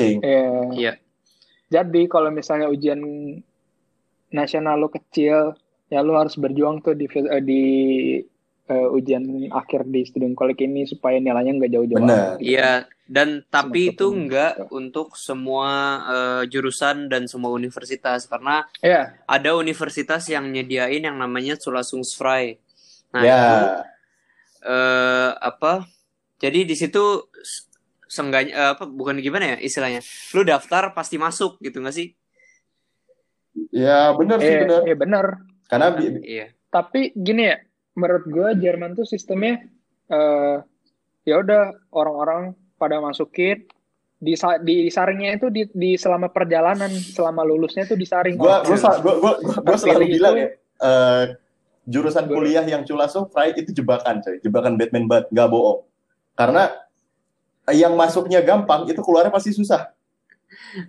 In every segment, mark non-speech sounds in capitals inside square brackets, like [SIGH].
matching. Iya. Iya. Jadi kalau misalnya ujian nasional lu kecil, ya lu harus berjuang tuh di eh, di eh, ujian akhir di studium kolek ini supaya nilainya nggak jauh-jauh. Benar. Iya, dan tapi Semester itu gitu. untuk semua eh, jurusan dan semua universitas karena Iya. ada universitas yang nyediain yang namanya Zulassungsfrei. Nah, ya, itu eh apa? Jadi di situ sengganya eh, apa bukan gimana ya istilahnya? Lu daftar pasti masuk gitu nggak sih? ya benar sih Eh, benar. eh, bener. Karena bi- Iya. Tapi gini ya, menurut gue Jerman tuh sistemnya eh ya udah orang-orang pada masukin di disaringnya itu di, di selama perjalanan selama lulusnya tuh disaring. gua gua, gua, gua, gua, gua selalu bilang itu- ya, eh, jurusan Gua- kuliah yang culasung Fry itu jebakan coy, jebakan Batman banget, nggak bohong. Karena yang masuknya gampang itu keluarnya pasti susah,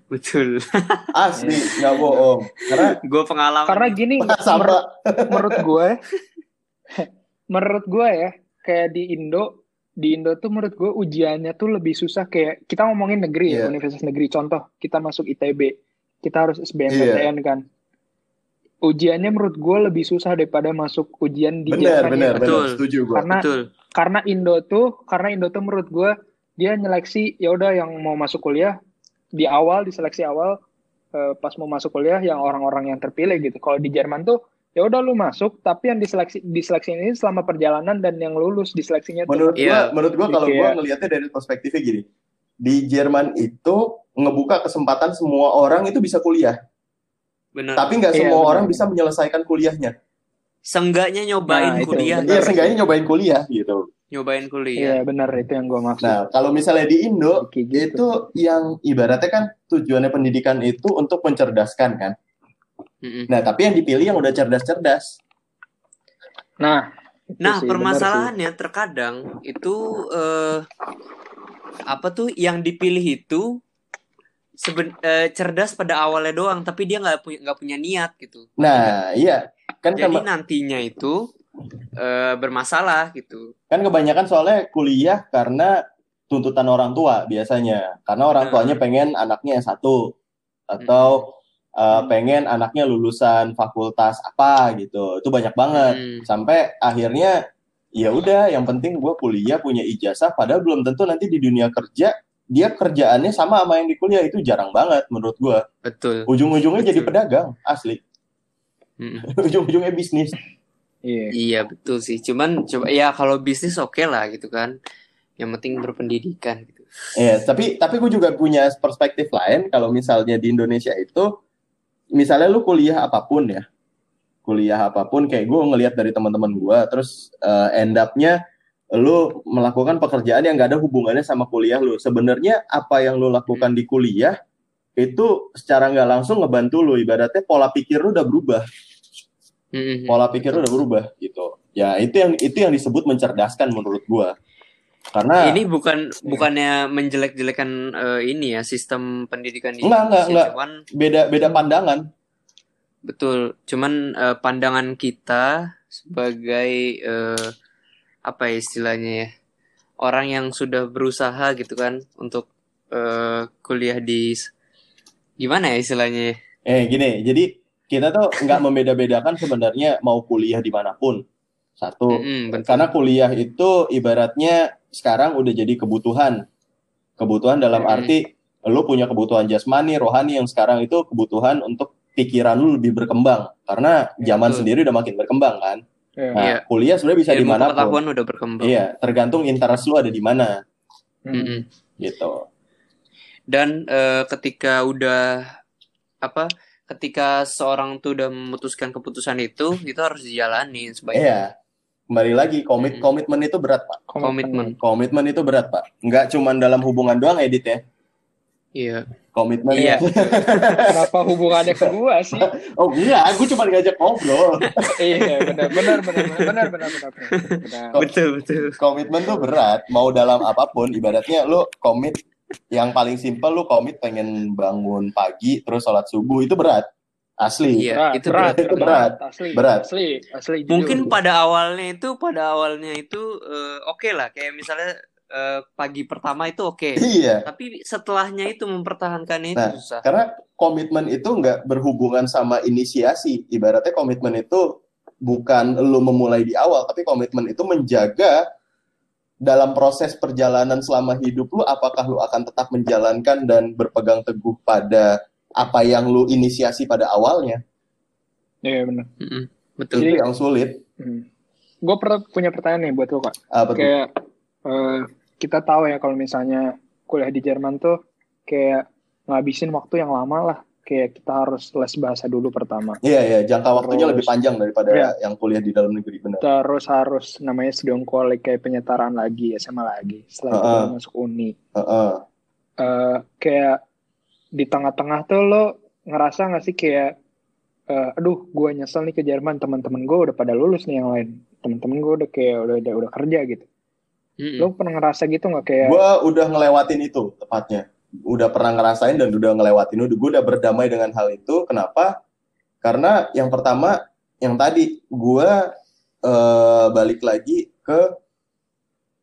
Betul. [LAUGHS] asli nggak bohong. Karena Gue pengalaman. Karena gini, menurut, [LAUGHS] menurut gue, menurut gue ya, kayak di Indo, di Indo tuh menurut gue ujiannya tuh lebih susah kayak kita ngomongin negeri ya, Iya. universitas negeri. Contoh, kita masuk ITB, kita harus. SBMPTN kan. Ujiannya menurut gue lebih susah daripada masuk ujian di benar Jerman benar ya. benar Betul. setuju gua. Karena Betul. karena Indo tuh, karena Indo tuh menurut gue dia nyeleksi ya udah yang mau masuk kuliah di awal diseleksi awal eh, pas mau masuk kuliah yang orang-orang yang terpilih gitu. Kalau di Jerman tuh ya udah lu masuk tapi yang diseleksi diseleksi ini selama perjalanan dan yang lulus diseleksinya tuh Menurut gua, Iya. menurut gua kalau gua kayak- ngelihatnya dari perspektifnya gini, di Jerman itu ngebuka kesempatan semua orang itu bisa kuliah, Benar. tapi nggak Iya, semua benar. orang bisa menyelesaikan kuliahnya. Seenggaknya nyobain Nah, kuliah. Iya, seenggaknya nyobain kuliah gitu. Nyobain Iya kuliah. benar itu yang gue maksud. Nah, kalau misalnya di Indo, gitu. itu yang ibaratnya kan tujuannya pendidikan itu untuk mencerdaskan kan. Mm-mm. Nah, tapi yang dipilih yang udah cerdas-cerdas. Nah, Nah, sih, benar sih. permasalahannya terkadang itu eh, apa tuh yang dipilih itu seben eh, cerdas pada awalnya doang, tapi dia nggak punya nggak punya niat gitu. Nah, iya. Kan Jadi nantinya itu eh, bermasalah gitu. kan kebanyakan soalnya kuliah karena tuntutan orang tua biasanya. Karena orang Hmm. tuanya pengen anaknya S1 atau uh, Hmm. pengen anaknya lulusan fakultas apa gitu. Itu banyak banget. Hmm. Sampai akhirnya ya udah yang penting gue kuliah punya ijazah padahal belum tentu nanti di dunia kerja dia kerjaannya sama sama yang di kuliah itu jarang banget menurut gue. Betul. Ujung-ujungnya jadi pedagang asli. Mm. [LAUGHS] Ujung-ujungnya bisnis. Iya. Iya betul sih. Cuman coba ya kalau bisnis oke lah gitu kan. Yang penting berpendidikan gitu. Iya, tapi tapi gue juga punya perspektif lain kalau misalnya di Indonesia itu misalnya lu kuliah apa pun ya. Kuliah apa pun kayak gue ngelihat dari teman-teman gue terus eh, end up-nya lu melakukan pekerjaan yang gak ada hubungannya sama kuliah lu. Sebenarnya apa yang lu lakukan di kuliah itu secara nggak langsung ngebantu lu ibaratnya pola pikir lu udah berubah. Mm-mm. Pola pikir udah berubah gitu. Ya, itu yang itu yang disebut mencerdaskan menurut gua. Karena Ini bukan bukannya menjelek-jelekan eh, ini ya sistem pendidikan di Enggak, enggak, Indonesia, enggak. cuman beda beda pandangan. betul. Cuman eh, pandangan kita sebagai eh, apa ya istilahnya ya orang yang sudah berusaha gitu kan untuk eh, kuliah di gimana ya istilahnya ya? Eh gini, jadi kita tuh nggak [LAUGHS] membeda-bedakan sebenarnya mau kuliah di mana pun. Satu, betul. karena kuliah itu ibaratnya sekarang udah jadi kebutuhan. Kebutuhan dalam Mm-mm. arti lu punya kebutuhan jasmani, rohani yang sekarang itu kebutuhan untuk pikiran lu lebih berkembang. Karena zaman Betul. sendiri udah makin berkembang kan. Iya. Nah, Iya. kuliah sebenarnya bisa Ilmu di mana pun. pengetahuan udah berkembang. Iya, tergantung interest lu ada di mana Hmm. Mm-mm. gitu. Dan eh, ketika udah apa? Ketika seorang tuh udah memutuskan keputusan itu, itu harus dijalani sebaiknya. Iya. Kembali lagi komit Mm. komitmen itu berat, Pak. Komitmen. Komitmen itu berat, Pak. Nggak cuma dalam hubungan doang edit ya. Iya. Komitmen Iya. [LAUGHS] Kenapa hubungannya ke gua sih? Oh enggak, aku cuma ngajak ngobrol. [LAUGHS] iya, benar benar benar benar benar benar benar. benar. betul betul. Komitmen tuh berat, mau dalam apa pun. Ibaratnya lu komit yang paling simpel lu komit pengen bangun pagi terus sholat subuh itu berat. Asli. Iya, Berat, itu berat, berat. Itu berat. asli, Berat. asli, asli. jujur. Mungkin pada awalnya itu pada awalnya itu eh, oke lah kayak misalnya eh, pagi pertama itu oke. Iya. Tapi setelahnya itu mempertahankannya itu Nah, susah. Karena komitmen itu nggak berhubungan sama inisiasi. Ibaratnya komitmen itu bukan lu memulai di awal, tapi komitmen itu menjaga dalam proses perjalanan selama hidup lu, apakah lu akan tetap menjalankan dan berpegang teguh pada apa yang lu inisiasi pada awalnya. Iya benar. Mm-mm, betul. Itu yang sulit. Hmm. Gue punya pertanyaan nih buat lo kak. Apa? Kayak eh, kita tahu ya kalau misalnya kuliah di Jerman tuh kayak ngabisin waktu yang lama lah. Kayak kita harus les bahasa dulu pertama. Iya, iya, jangka waktunya Terus- lebih panjang daripada Iya. yang kuliah di dalam negeri, benar. Terus harus namanya sedongkol kayak penyetaraan lagi, SMA lagi. Setelah Heeh. baru masuk uni. Heeh. Eh, kayak di tengah-tengah tuh lo ngerasa nggak sih kayak eh, aduh gue nyesel nih ke Jerman teman-teman gue udah pada lulus nih yang lain teman-teman gue udah kayak udah udah, udah kerja gitu Mm-mm. lo pernah ngerasa gitu nggak kayak Gue udah ngelewatin itu tepatnya. Udah pernah ngerasain dan udah ngelewatin. Udah gue udah berdamai dengan hal itu. Kenapa? Karena yang pertama, yang tadi gue eh, balik lagi ke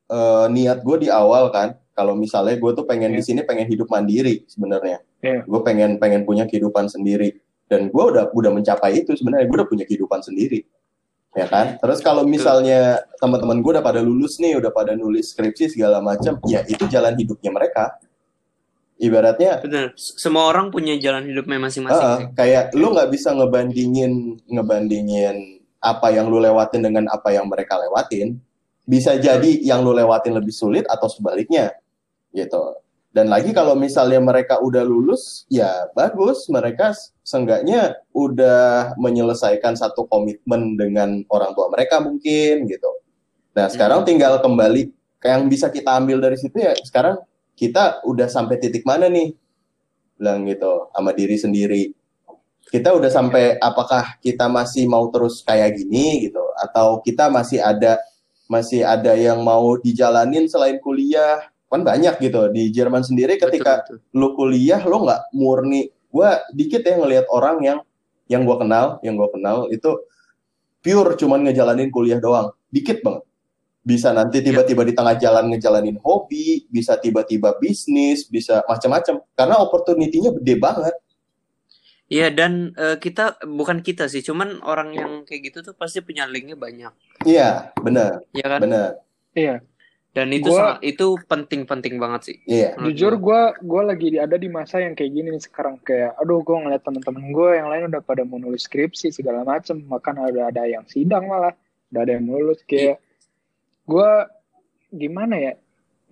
eh, niat gue di awal kan. Kalau misalnya gue tuh pengen di Iya. sini pengen hidup mandiri sebenarnya. Iya. Gue pengen pengen punya kehidupan sendiri. Dan gue udah udah mencapai itu sebenarnya. Gue udah punya kehidupan sendiri. Ya kan? Terus kalau misalnya teman-teman gue udah pada lulus nih, udah pada nulis skripsi segala macam, ya itu jalan hidupnya mereka. Ibaratnya Bener. Semua orang punya jalan hidupnya masing-masing sih. kayak lu nggak bisa ngebandingin ngebandingin apa yang lu lewatin dengan apa yang mereka lewatin. Bisa jadi yang lu lewatin lebih sulit atau sebaliknya, gitu. Dan lagi kalau misalnya mereka udah lulus, ya bagus, mereka seenggaknya udah menyelesaikan satu komitmen dengan orang tua mereka mungkin, gitu. Nah sekarang tinggal kembali ke yang bisa kita ambil dari situ ya. Sekarang kita udah sampai titik mana nih? bilang gitu sama diri sendiri. Kita udah sampai apakah kita masih mau terus kayak gini gitu atau kita masih ada masih ada yang mau dijalanin selain kuliah kan banyak gitu di Jerman sendiri ketika Betul, betul. lu kuliah lu nggak murni gua dikit ya ngelihat orang yang yang gua kenal yang gua kenal itu pure cuman ngejalanin kuliah doang dikit banget bisa nanti tiba-tiba di tengah jalan ngejalanin hobi bisa tiba-tiba bisnis bisa macam-macam. Karena opportunity-nya gede banget. Iya dan eh, kita bukan kita sih, cuman orang yang kayak gitu tuh pasti punya linknya banyak, iya benar. Ya kan? benar. Iya. Dan itu Gua- sangat itu penting-penting banget sih. iya. Jujur gua. gue gue lagi di- ada di masa yang kayak gini nih sekarang. Kayak aduh gue ngeliat temen-temen gue yang lain udah pada mau nulis skripsi segala macem. Bahkan ada ada yang sidang malah udah ada yang lulus kayak gue gimana ya?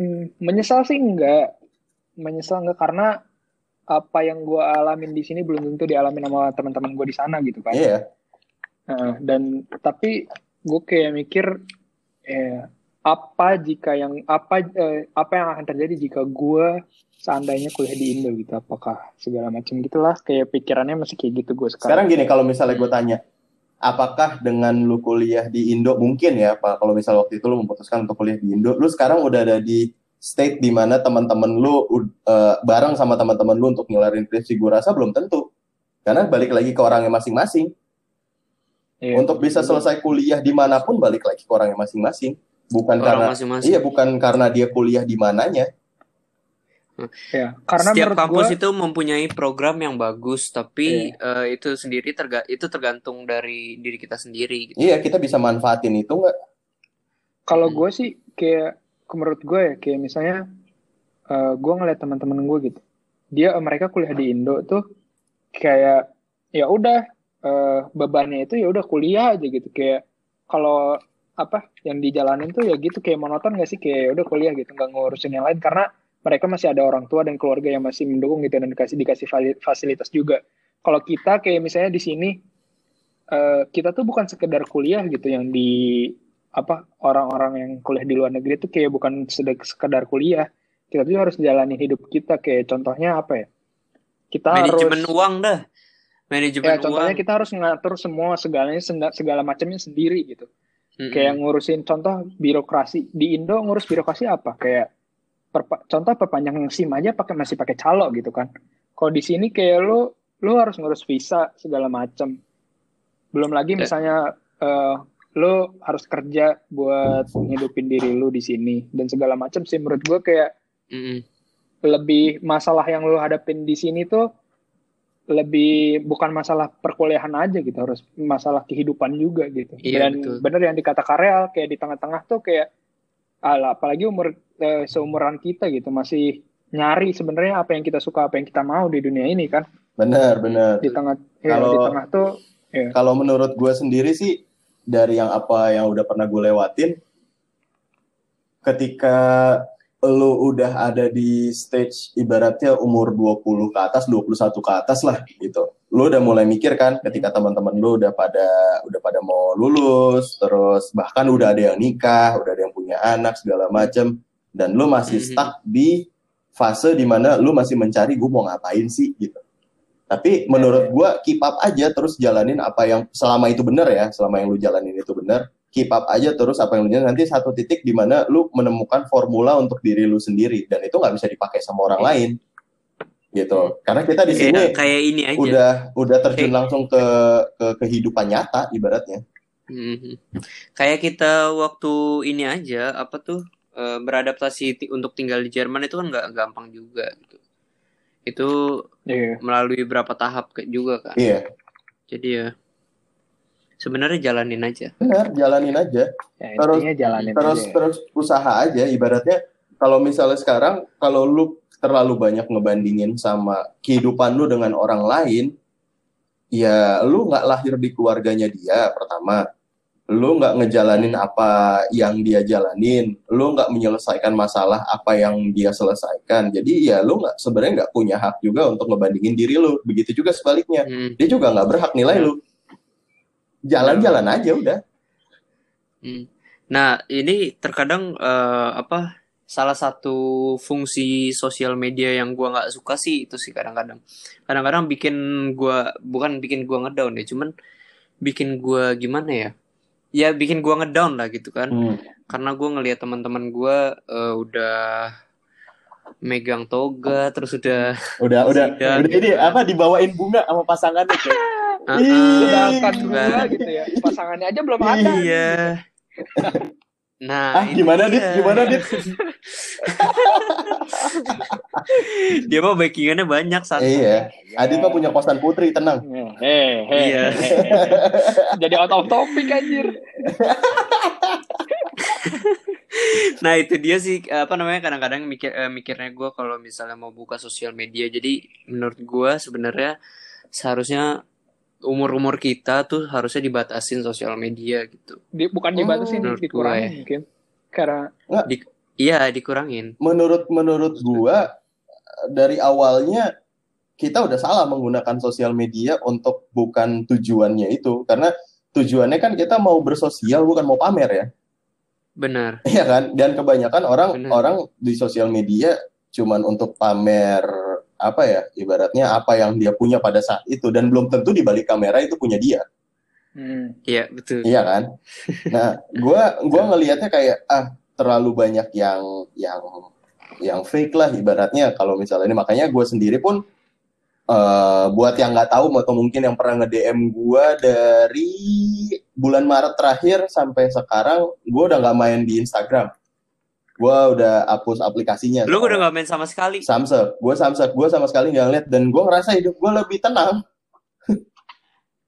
Hmm, menyesal sih enggak. Menyesal enggak karena apa yang gue alamin di sini belum tentu dialami sama teman-teman gue di sana gitu kan. Iya. Heeh, dan tapi gue kayak mikir eh, apa jika yang apa eh, apa yang akan terjadi jika gue seandainya kuliah di Indo gitu? Apakah segala macam gitulah? Kayak pikirannya masih kayak gitu gue sekarang. Sekarang gini kalau misalnya gue tanya apakah dengan lu kuliah di Indo? Mungkin ya Pak. Kalau misal waktu itu lu memutuskan untuk kuliah di Indo. Lu sekarang udah ada di state di mana teman-teman lu eh, bareng sama teman-teman lu untuk ngelarin skripsi gue rasa belum tentu. Karena balik lagi ke orangnya masing-masing. Iya. untuk bisa selesai kuliah di mana pun balik lagi ke orangnya masing-masing. Bukan karena Orang masing-masing. iya bukan karena dia kuliah di mananya ya karena Setiap kampus gue itu mempunyai program yang bagus, tapi eh, itu sendiri terga itu tergantung dari diri kita sendiri. Gitu. iya kita bisa manfaatin itu nggak kalau Hmm. gue sih kayak menurut gue ya kayak misalnya eh, gue ngeliat teman-teman gue gitu dia mereka kuliah di Indo tuh kayak ya udah eh, bebannya itu ya udah kuliah aja gitu kayak kalau apa yang dijalanin tuh ya gitu kayak monoton gak sih kayak ya udah kuliah gitu nggak ngurusin yang lain karena mereka masih ada orang tua dan keluarga yang masih mendukung gitu dan dikasih dikasih fasilitas juga kalau kita kayak misalnya di sini eh, kita tuh bukan sekedar kuliah gitu yang di apa orang-orang yang kuliah di luar negeri itu kayak bukan sekedar kuliah kita tuh harus jalanin hidup kita kayak contohnya apa ya kita Manajemen harus uang dah. Manajemen ya contohnya uang. kita harus ngatur semua segalanya segala macamnya sendiri gitu Mm-mm. kayak ngurusin contoh birokrasi di Indo ngurus birokrasi apa kayak perpa- contoh perpanjang SIM aja pakai masih pakai calo gitu kan kalau di sini kayak lu lu harus ngurus visa segala macam belum lagi Ya. misalnya eh, lo harus kerja buat ngidupin diri lo di sini dan segala macam sih menurut gue kayak Mm-mm. lebih masalah yang lo hadapin di sini tuh lebih bukan masalah perkuliahan aja gitu harus masalah kehidupan juga gitu Iya, dan betul. bener yang dikata Karel kayak di tengah-tengah tuh kayak ala apalagi umur eh, seumuran kita gitu masih nyari sebenarnya apa yang kita suka apa yang kita mau di dunia ini kan Bener, bener. di tengah ya, Kalau- di tengah tuh ya Kalau menurut gue sendiri sih, dari yang apa yang udah pernah gue lewatin, ketika lu udah ada di stage ibaratnya umur 20 ke atas, 21 ke atas lah gitu. Lu udah mulai mikir kan ketika teman-teman lu udah pada udah pada mau lulus, terus bahkan udah ada yang nikah, udah ada yang punya anak segala macem dan lu masih Mhm. stuck di fase di mana lu masih mencari gue mau ngapain sih gitu. Tapi menurut gua keep up aja terus jalanin apa yang selama itu benar ya, selama yang lu jalanin itu benar, keep up aja terus apa yang lu nanti satu titik di mana lu menemukan formula untuk diri lu sendiri dan itu nggak bisa dipakai sama orang lain. Gitu. Karena kita di sini Kayak, kayak ini aja. udah udah terjun Kayak- langsung ke ke kehidupan nyata ibaratnya. Mhm. Kayak kita waktu ini aja apa tuh eh, beradaptasi untuk tinggal di Jerman itu kan nggak gampang juga gitu. Itu Iya. melalui berapa tahap juga kan. Iya, Jadi ya sebenarnya jalanin aja. benar, jalanin aja. Ya, Terus- jalanin terus aja. terus usaha aja. Ibaratnya kalau misalnya sekarang kalau lu terlalu banyak ngebandingin sama kehidupan lu dengan orang lain ya lu nggak lahir di keluarganya dia pertama. Lu nggak ngejalanin apa yang dia jalanin. Lu nggak menyelesaikan masalah apa yang dia selesaikan. Jadi ya lu nggak sebenarnya nggak punya hak juga untuk ngebandingin diri lu. Begitu juga sebaliknya. Hmm, dia juga nggak berhak nilai lu jalan-jalan aja udah hmm. Nah ini terkadang eh, apa salah satu fungsi sosial media yang gua nggak suka sih itu sih kadang-kadang. Kadang-kadang bikin gua bukan bikin gua ngedown ya, cuman bikin gua gimana ya? Ya bikin gua ngedown lah gitu kan. Hmm. karena gue ngelihat teman-teman gue eh, udah megang toga terus udah udah udah [LAUGHS] udah ini apa dibawain bunga sama pasangannya kayak Ah, Ih, ah, sedangkan gitu kan. [LAUGHS] gitu ya pasangannya aja belum ada. Iya. [LAUGHS] Nah ah gimana dit? Dia. gimana dit? Dia mah backingannya banyak santai iya. Adit mah punya kosan putri tenang. Heh, heh, Iya. heh. jadi out of topic anjir. [LAUGHS] Nah itu dia sih apa namanya kadang-kadang mikir eh, mikirnya gue kalau misalnya mau buka sosial media. Jadi menurut gue sebenarnya seharusnya umur-umur kita tuh harusnya dibatasin sosial media gitu. Di- bukan Oh, dibatasin menurut dikurangin gue. mungkin. Karena iya dikurangin. Menurut menurut gua dari awalnya kita udah salah menggunakan sosial media untuk bukan tujuannya itu. Karena tujuannya kan kita mau bersosial bukan mau pamer ya. Benar. Iya kan? Dan kebanyakan orang Bener. orang di sosial media cuman untuk pamer apa ya ibaratnya apa yang dia punya pada saat itu. Dan belum tentu di balik kamera itu punya dia. Hmm, iya betul. Iya kan? Nah, gua gua ngelihatnya kayak ah terlalu banyak yang yang yang fake lah ibaratnya kalau misalnya ini. Makanya gue sendiri pun eh buat yang nggak tahu atau mungkin yang pernah nge DM gua dari bulan Maret terakhir sampai sekarang gue udah nggak main di Instagram. Gua udah hapus aplikasinya. lu udah gak main sama sekali? Samsung, gue Samsung, gue sama sekali nggak ngeliat. Dan gue ngerasa hidup gue lebih tenang.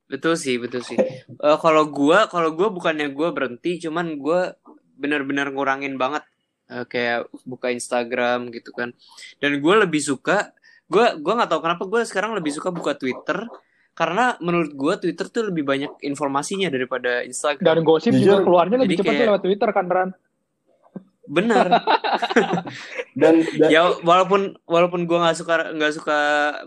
betul sih betul sih. Eh, kalau gua kalau gua bukannya gua berhenti cuman gua benar-benar ngurangin banget eh, kayak buka Instagram gitu kan. Dan gua lebih suka gua gua nggak tahu kenapa gua sekarang lebih suka buka Twitter karena menurut gua Twitter tuh lebih banyak informasinya daripada dan Instagram gosip Jujur, juga keluarnya lebih jadi cepat kayak- lewat Twitter kan Ran benar [LAUGHS] Dan, dan ya walaupun walaupun gua nggak suka nggak suka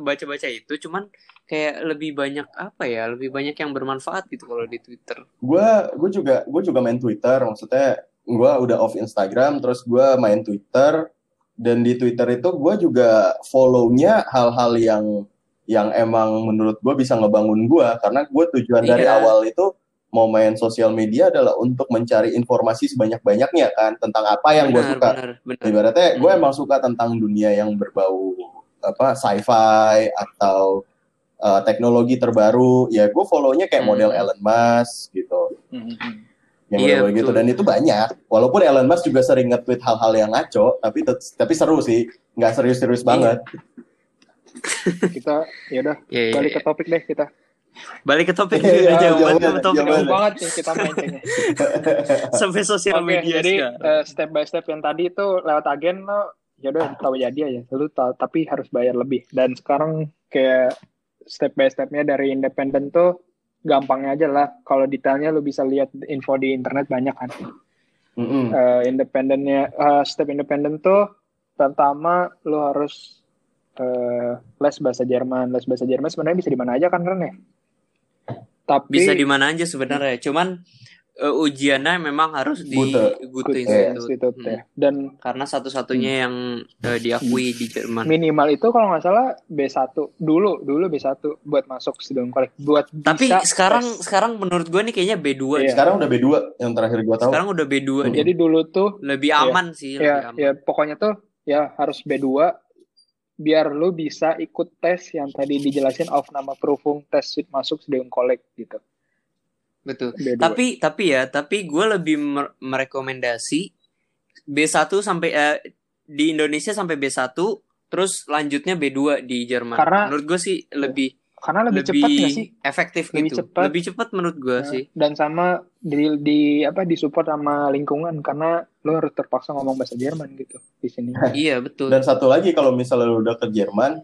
baca-baca itu cuman kayak lebih banyak apa ya lebih banyak yang bermanfaat gitu kalau di Twitter gue gue juga gue juga main Twitter maksudnya gue udah off Instagram terus gue main Twitter dan di Twitter itu gue juga follow-nya hal-hal yang yang emang menurut gue bisa ngebangun gue karena gue tujuan dari Iya. awal itu mau main sosial media adalah untuk mencari informasi sebanyak-banyaknya kan tentang apa yang gue suka benar benar ibaratnya gue Hmm. emang suka tentang dunia yang berbau apa sci-fi atau uh, teknologi terbaru ya gue follow-nya kayak Hmm. model Elon Musk gitu Hmm, hmm. yang Iya, bener-bener gitu betul. dan itu banyak walaupun Elon Musk juga sering nge-tweet hal-hal yang ngaco tapi tet- tapi seru sih nggak serius-serius Iya. banget [LAUGHS] Kita ya udah Iya, iya, balik iya. ke topik deh kita. Balik ke topik udah iya, jauh banget jauh topik banget, Jauh banget nih kita melencengnya. [LAUGHS] sampai sosial Oke, media jadi sekarang. eh, step by step yang tadi itu lewat agen lo ya udah tahu jadi aja. Lu tahu tapi harus bayar lebih. Dan sekarang kayak step by stepnya dari independen tuh gampangnya aja lah. Kalau detailnya lu bisa lihat info di internet banyak kan. Mm-mm. Eh, independennya eh, step independen tuh pertama lu harus eh, les bahasa Jerman. Les bahasa Jerman sebenarnya bisa di mana aja kan Ren ya? Tapi Bisa di mana aja sebenarnya. Cuman eh, ujiannya memang harus di Gute. Institute. Institute Hmm. ya. Dan Karena satu-satunya yang eh, diakui di Jerman. minimal itu kalau nggak salah B1 dulu dulu B1 buat masuk student college buat Tapi bisa sekarang tes. sekarang menurut gue nih kayaknya B2 Iya. sekarang udah B2 yang terakhir gua tahu Sekarang udah B2 Hmm. nih. jadi dulu tuh Lebih Iya. aman sih, lebih ya aman. ya pokoknya tuh ya harus B2 biar lu bisa ikut tes yang tadi dijelasin of nama Profung tes masuk student college gitu Betul. B2. Tapi tapi ya, tapi gue lebih mer- merekomendasi B1 sampai eh, di Indonesia sampai B1 terus lanjutnya B2 di Jerman. Karena- menurut gue sih lebih karena lebih, cepat nggak sih efektif Lebih gitu. cepat. Lebih cepat menurut gue Nah, sih. dan sama di, di apa disupport sama lingkungan karena lu harus terpaksa ngomong bahasa Jerman gitu di sini [LAUGHS] Iya, betul. dan satu lagi kalau misalnya lu udah ke Jerman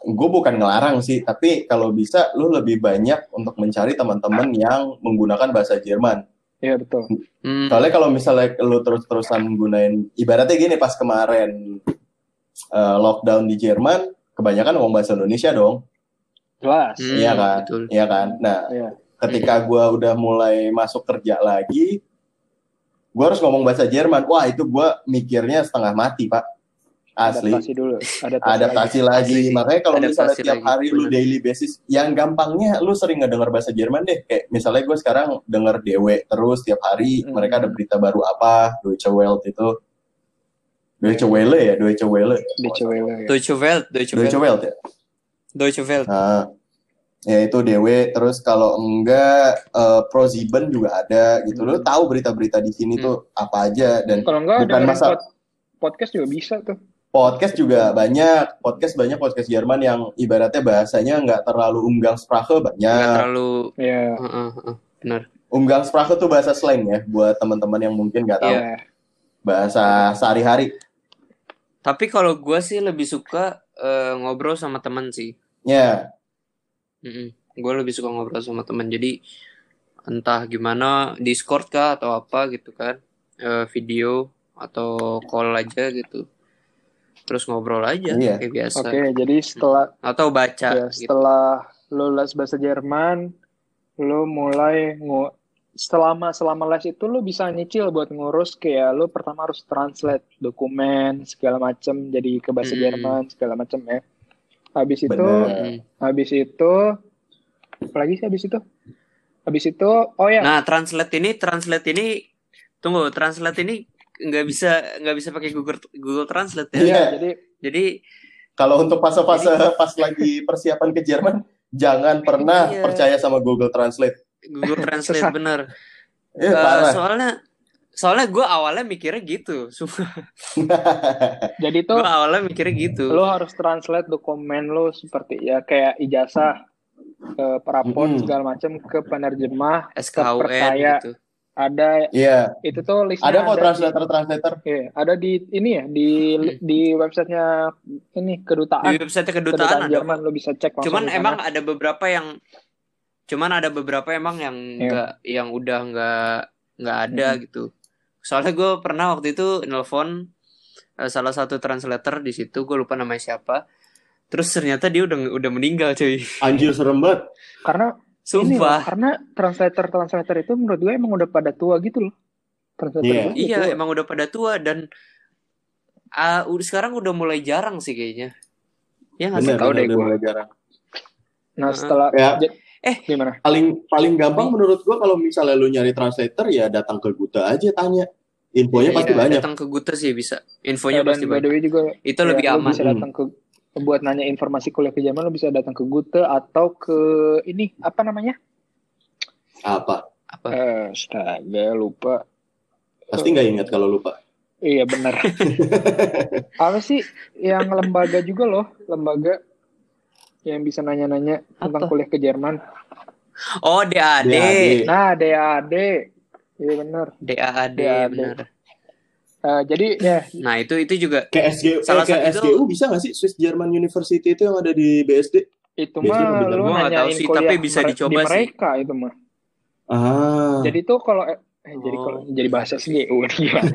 gue bukan ngelarang sih tapi kalau bisa lu lebih banyak untuk mencari teman-teman yang menggunakan bahasa Jerman Iya betul Hmm, Soalnya kalau misalnya lu terus-terusan gunain ibaratnya gini pas kemarin eh, lockdown di Jerman, kebanyakan ngomong bahasa Indonesia dong, jelas hmm, iya kan? Betul. Iya kan? Nah, Iya. ketika gua udah mulai masuk kerja lagi, gua harus ngomong bahasa Jerman. Wah, itu gua mikirnya setengah mati, Pak. Asli. adaptasi dulu adaptasi, Adaptasi lagi. Sih. Makanya kalau misalnya tiap lagi, hari lu daily basis, yang gampangnya lu sering ngedenger bahasa Jerman deh. Kayak misalnya gue sekarang denger DW terus tiap hari, Hmm. mereka ada berita baru apa, Deutsche Welle itu. Deutsche Welle ya, Deutsche Welle. di Cewele ya. Deutsche Welle, Deutsche Deutsche Welle. Welle ya. Deutsche Welle. Nah, ya itu DW terus kalau enggak eh, ProSieben juga ada gitu. Lu tahu berita-berita di sini Hmm. tuh apa aja dan kalau enggak Bukan masa- pod- podcast juga bisa tuh podcast juga banyak. Podcast banyak podcast Jerman yang ibaratnya bahasanya nggak terlalu Umgangssprache banyak. Nggak terlalu ya Heeh, heeh, benar. Umgangssprache tuh bahasa slang ya buat teman-teman yang mungkin nggak tahu Iya. bahasa sehari-hari. Tapi kalau gue sih lebih suka eh, ngobrol sama teman sih. Ya, Gue lebih suka ngobrol sama teman. Jadi entah gimana Discord kah atau apa gitu kan, Eh, video atau call aja gitu. Terus ngobrol aja Iya. kayak biasa. oke jadi setelah Atau baca ya, gitu. setelah lu les bahasa Jerman lu mulai ngu selama selama les itu lu bisa nyicil buat ngurus kayak lu pertama harus translate dokumen segala macem jadi ke bahasa Hmm. Jerman segala macem ya habis itu Bener. Habis itu apalagi sih habis itu habis itu oh ya Nah, translate ini translate ini tunggu, translate ini nggak bisa nggak bisa pakai Google Google Translate ya. Iya. Iya, jadi Jadi kalau untuk fase-fase pas lagi persiapan ke Jerman, jangan pernah Iya. percaya sama Google Translate. Google [LAUGHS] Translate Sesat. bener. Eh, [LAUGHS] Eh, parah. soalnya soalnya gue awalnya mikirnya gitu. Sumpah. [LAUGHS] jadi tuh Gue awalnya mikirnya gitu. lu harus translate dokumen lu seperti ya kayak ijazah eh, raport Mm-mm. segala macam ke penerjemah SKUN terpercaya. gitu. ada Iya, itu tuh listnya ada kok di- translator-translator. Iya, ada di ini ya di Hmm. di websitenya ini kedutaan Di website kedutaan kedutaan ada. Jerman lu bisa cek langsung Cuman emang ada beberapa yang cuman ada beberapa emang yang Iya. enggak yang udah enggak nggak ada Hmm. gitu. Soalnya gue pernah waktu itu nelpon eh, salah satu translator di situ, gue lupa namanya siapa. Terus ternyata dia udah udah meninggal cuy. Anjir serem banget. karena ini loh, Sumpah. karena translator translator itu menurut gue emang udah pada tua gitu loh translator Iya. itu udah Iya, tua. emang udah pada tua dan ah, udah sekarang udah mulai jarang sih kayaknya. Ya nggak tahu deh udah gua. mulai jarang. nah setelah Ya. Eh. gimana Paling paling gampang menurut gua kalau misalnya lu nyari translator ya datang ke Guta aja tanya. Infonya pasti Iya, banyak. Datang ke Gute sih bisa. Infonya dan pasti by banyak. the way juga Itu ya, lebih aman. bisa datang ke buat nanya informasi kuliah ke Jerman lu bisa datang ke Gute atau ke ini apa namanya Apa? Apa? Eh, astaga, lupa. Pasti nggak ingat kalau lupa. Iya benar. [LAUGHS] Apa sih yang lembaga juga loh, lembaga yang bisa nanya-nanya tentang Apa? kuliah ke Jerman. Oh, DAD. DAD. Nah, DAD. Iya benar. DAD, DAD. benar. Eh, jadi ya Nah, itu itu juga Kayak SGU, Salah eh, kayak satu SGU bisa nggak sih Swiss German University itu yang ada di BSD? itu mah lu nggak tahu nanyain sih, kuliah tapi bisa dicoba di sih. mereka itu mah. Ah. Jadi tuh kalau eh, jadi Oh. kalau jadi bahasa SGU nih gimana?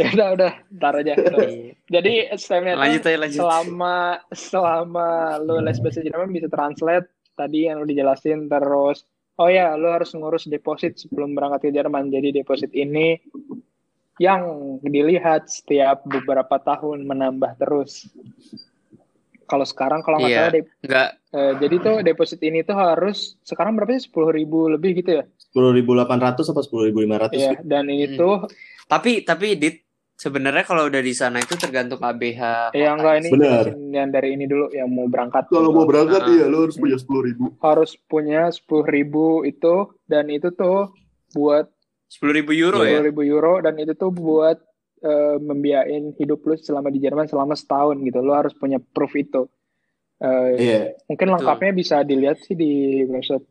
ya udah udah, ntar aja. Iya. Jadi STM-nya Lanjut aja, lanjut. selama selama lu les bahasa Jerman bisa translate tadi yang lu dijelasin terus oh ya lu harus ngurus deposit sebelum berangkat ke Jerman jadi deposit ini yang dilihat setiap beberapa tahun menambah terus kalau sekarang kalau nggak Iya. salah dep- Nggak, eh, jadi tuh deposit ini tuh harus sekarang berapa sih sepuluh ribu lebih gitu ya 10.800 apa 10.500 Iya, sih? dan ini Hmm. tuh tapi tapi dit sebenarnya kalau udah di sana itu tergantung ABH. yang enggak ini Benar. jelasin yang dari ini dulu yang mau berangkat Kalau mau berangkat Ah. iya lo harus punya 10.000. harus punya sepuluh ribu itu dan itu tuh buat Sepuluh ribu euro sepuluh ya. ribu euro dan itu tuh buat eh, membiayain hidup lu selama di Jerman selama setahun gitu lo harus punya proof itu Eh, Iya. mungkin Betul. lengkapnya bisa dilihat sih di website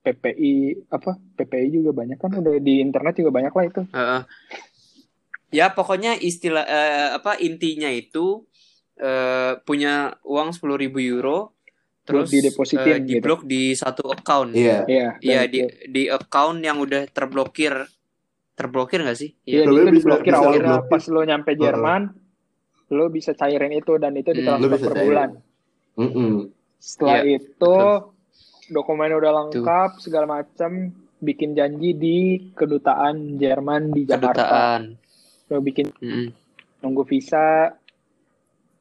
PPI apa PPI juga banyak kan udah di internet juga banyak lah itu Heeh. Ya pokoknya istilah eh, apa intinya itu eh, punya uang sepuluh ribu euro terus didepositin eh, di gitu. blok di satu account. Iya. Iya, dan Iya di itu- di account yang udah terblokir terblokir nggak sih? Iya, itu bisa- diblokir bisa awalnya diblokir. pas lo nyampe Jerman, lo bisa cairin itu dan itu Hmm. ditransfer Lo bisa per cairin. bulan. Mm-mm. Setelah Iya, itu dokumen udah lengkap segala macam, bikin janji di kedutaan Jerman di Jakarta. Kedutaan. Lo bikin Mm-mm. nunggu visa,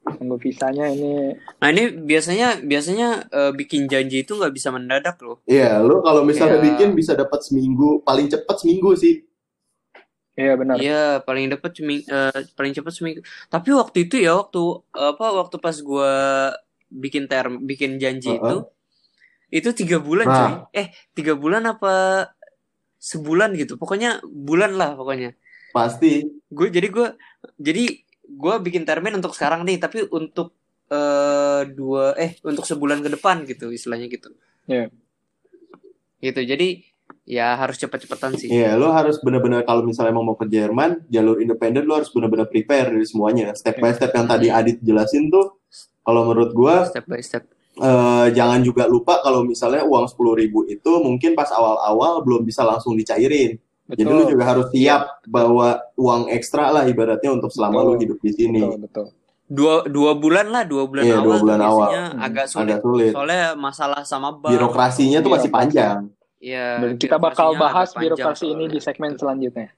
nunggu visanya ini. Nah ini biasanya biasanya eh, bikin janji itu nggak bisa mendadak loh. Iya, lo kalau misalnya Iya. bikin bisa dapat seminggu, paling cepat seminggu sih. Iya benar. Iya paling dapat seming eh, paling cepat seminggu. Tapi waktu itu ya waktu apa waktu pas gua bikin term bikin janji Heeh. itu itu tiga bulan Nah. coy. Eh tiga bulan apa sebulan gitu. Pokoknya bulan lah pokoknya. Pasti. Gue jadi gue jadi gue bikin termin untuk sekarang nih tapi untuk eh dua eh untuk sebulan ke depan gitu istilahnya gitu. Iya. Gitu jadi ya harus cepet-cepetan sih. Iya, lo harus benar-benar kalau misalnya emang mau ke Jerman, jalur independen lo harus benar-benar prepare dari semuanya. Step by step yang tadi Adit jelasin tuh, kalau menurut gua Step by step. eh, jangan juga lupa kalau misalnya uang 10.000 itu mungkin pas awal-awal belum bisa langsung dicairin. Jadi lu Betul. juga harus siap bawa uang ekstra lah ibaratnya untuk selama Betul. lu hidup di sini. Betul, betul. Dua dua bulan lah dua bulan Iya, awal dua bulan awal. biasanya Hmm, agak sulit. Agak sulit. Soalnya masalah sama bank. Birokrasinya tuh masih Birokrasi. panjang. Iya. Dan kita bakal bahas birokrasi ini di segmen selanjutnya.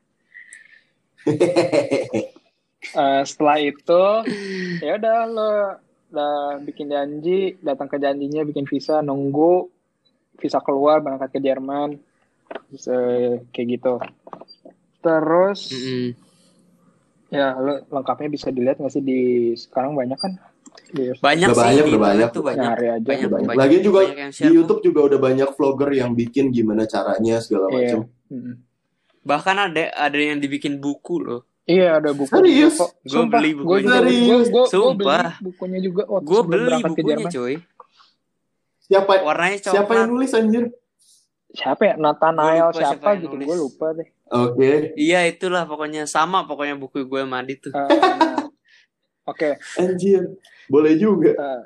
[LAUGHS] Eh, setelah itu ya udah lo udah bikin janji datang ke janjinya bikin visa nunggu visa keluar berangkat ke Jerman Terus, eh, kayak gitu terus Mm-mm. ya lo lengkapnya bisa dilihat nggak sih di sekarang banyak kan di Banyak Udah sih banyak, udah banyak. tuh banyak. nyari aja Banyak, Banyak. banyak. Lagi juga banyak yang Di. YouTube juga udah banyak vlogger yang bikin gimana caranya segala Iya. macam. Mm-mm. Bahkan ada ada yang dibikin buku loh. iya ada buku Serius? Gua Sumpah, beli gua bukunya. juga beli- gua- gua- gua beli Sumpah. bukunya juga waktu Gue beli bukunya coy. Siapa Warnanya coklat. siapa yang nulis anjir? siapa ya Nathanael Gua siapa siapa yang gitu gue lupa deh Oke. Iya itulah pokoknya sama pokoknya buku gue sama Adit tuh. Eh, Oke, Anjir. Boleh juga. eh,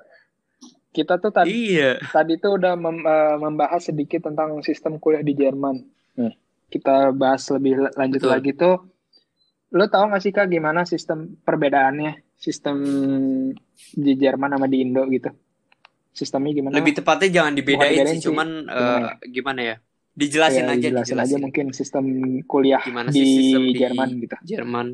kita tuh tadi Iya. tadi tuh udah mem- eh, membahas sedikit tentang sistem kuliah di Jerman. Nih, kita bahas lebih la- lanjut Betul. lagi tuh. Lo tau gak sih kak gimana sistem perbedaannya sistem di Jerman sama di Indo gitu? Sistemnya gimana? Lebih tepatnya jangan dibedain sih, sih. cuman eh, Gimana gimana ya? Dijelasin Ya, aja, dijelasin dijelasin. aja mungkin sistem kuliah Gimana di, sih sistem di Jerman gitu. Jerman.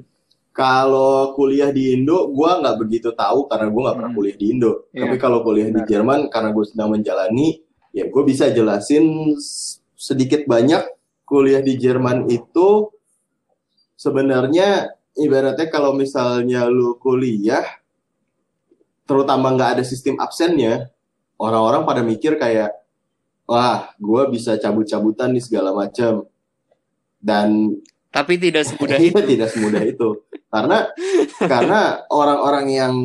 Kalau kuliah di Indo, gua nggak begitu tahu karena gua nggak pernah Hmm. kuliah di Indo. Iya. Tapi kalau kuliah di. Jerman, karena gue sedang menjalani, ya gue bisa jelasin sedikit banyak kuliah di Jerman itu sebenarnya ibaratnya kalau misalnya lu kuliah, terutama nggak ada sistem absennya, orang-orang pada mikir kayak, wah gue bisa cabut-cabutan nih segala macam dan Tapi tidak semudah Iya, itu. tidak semudah itu. Karena karena orang-orang yang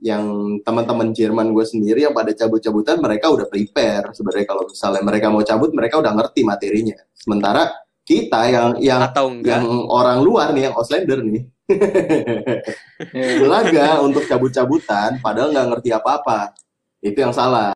yang teman-teman Jerman gue sendiri yang pada cabut-cabutan mereka udah prepare sebenarnya. Kalau misalnya mereka mau cabut mereka udah ngerti materinya. Sementara kita yang yang Atau enggak. yang orang luar nih yang Auslander nih. [LAUGHS] Belaga untuk cabut-cabutan padahal nggak ngerti apa-apa. Itu yang salah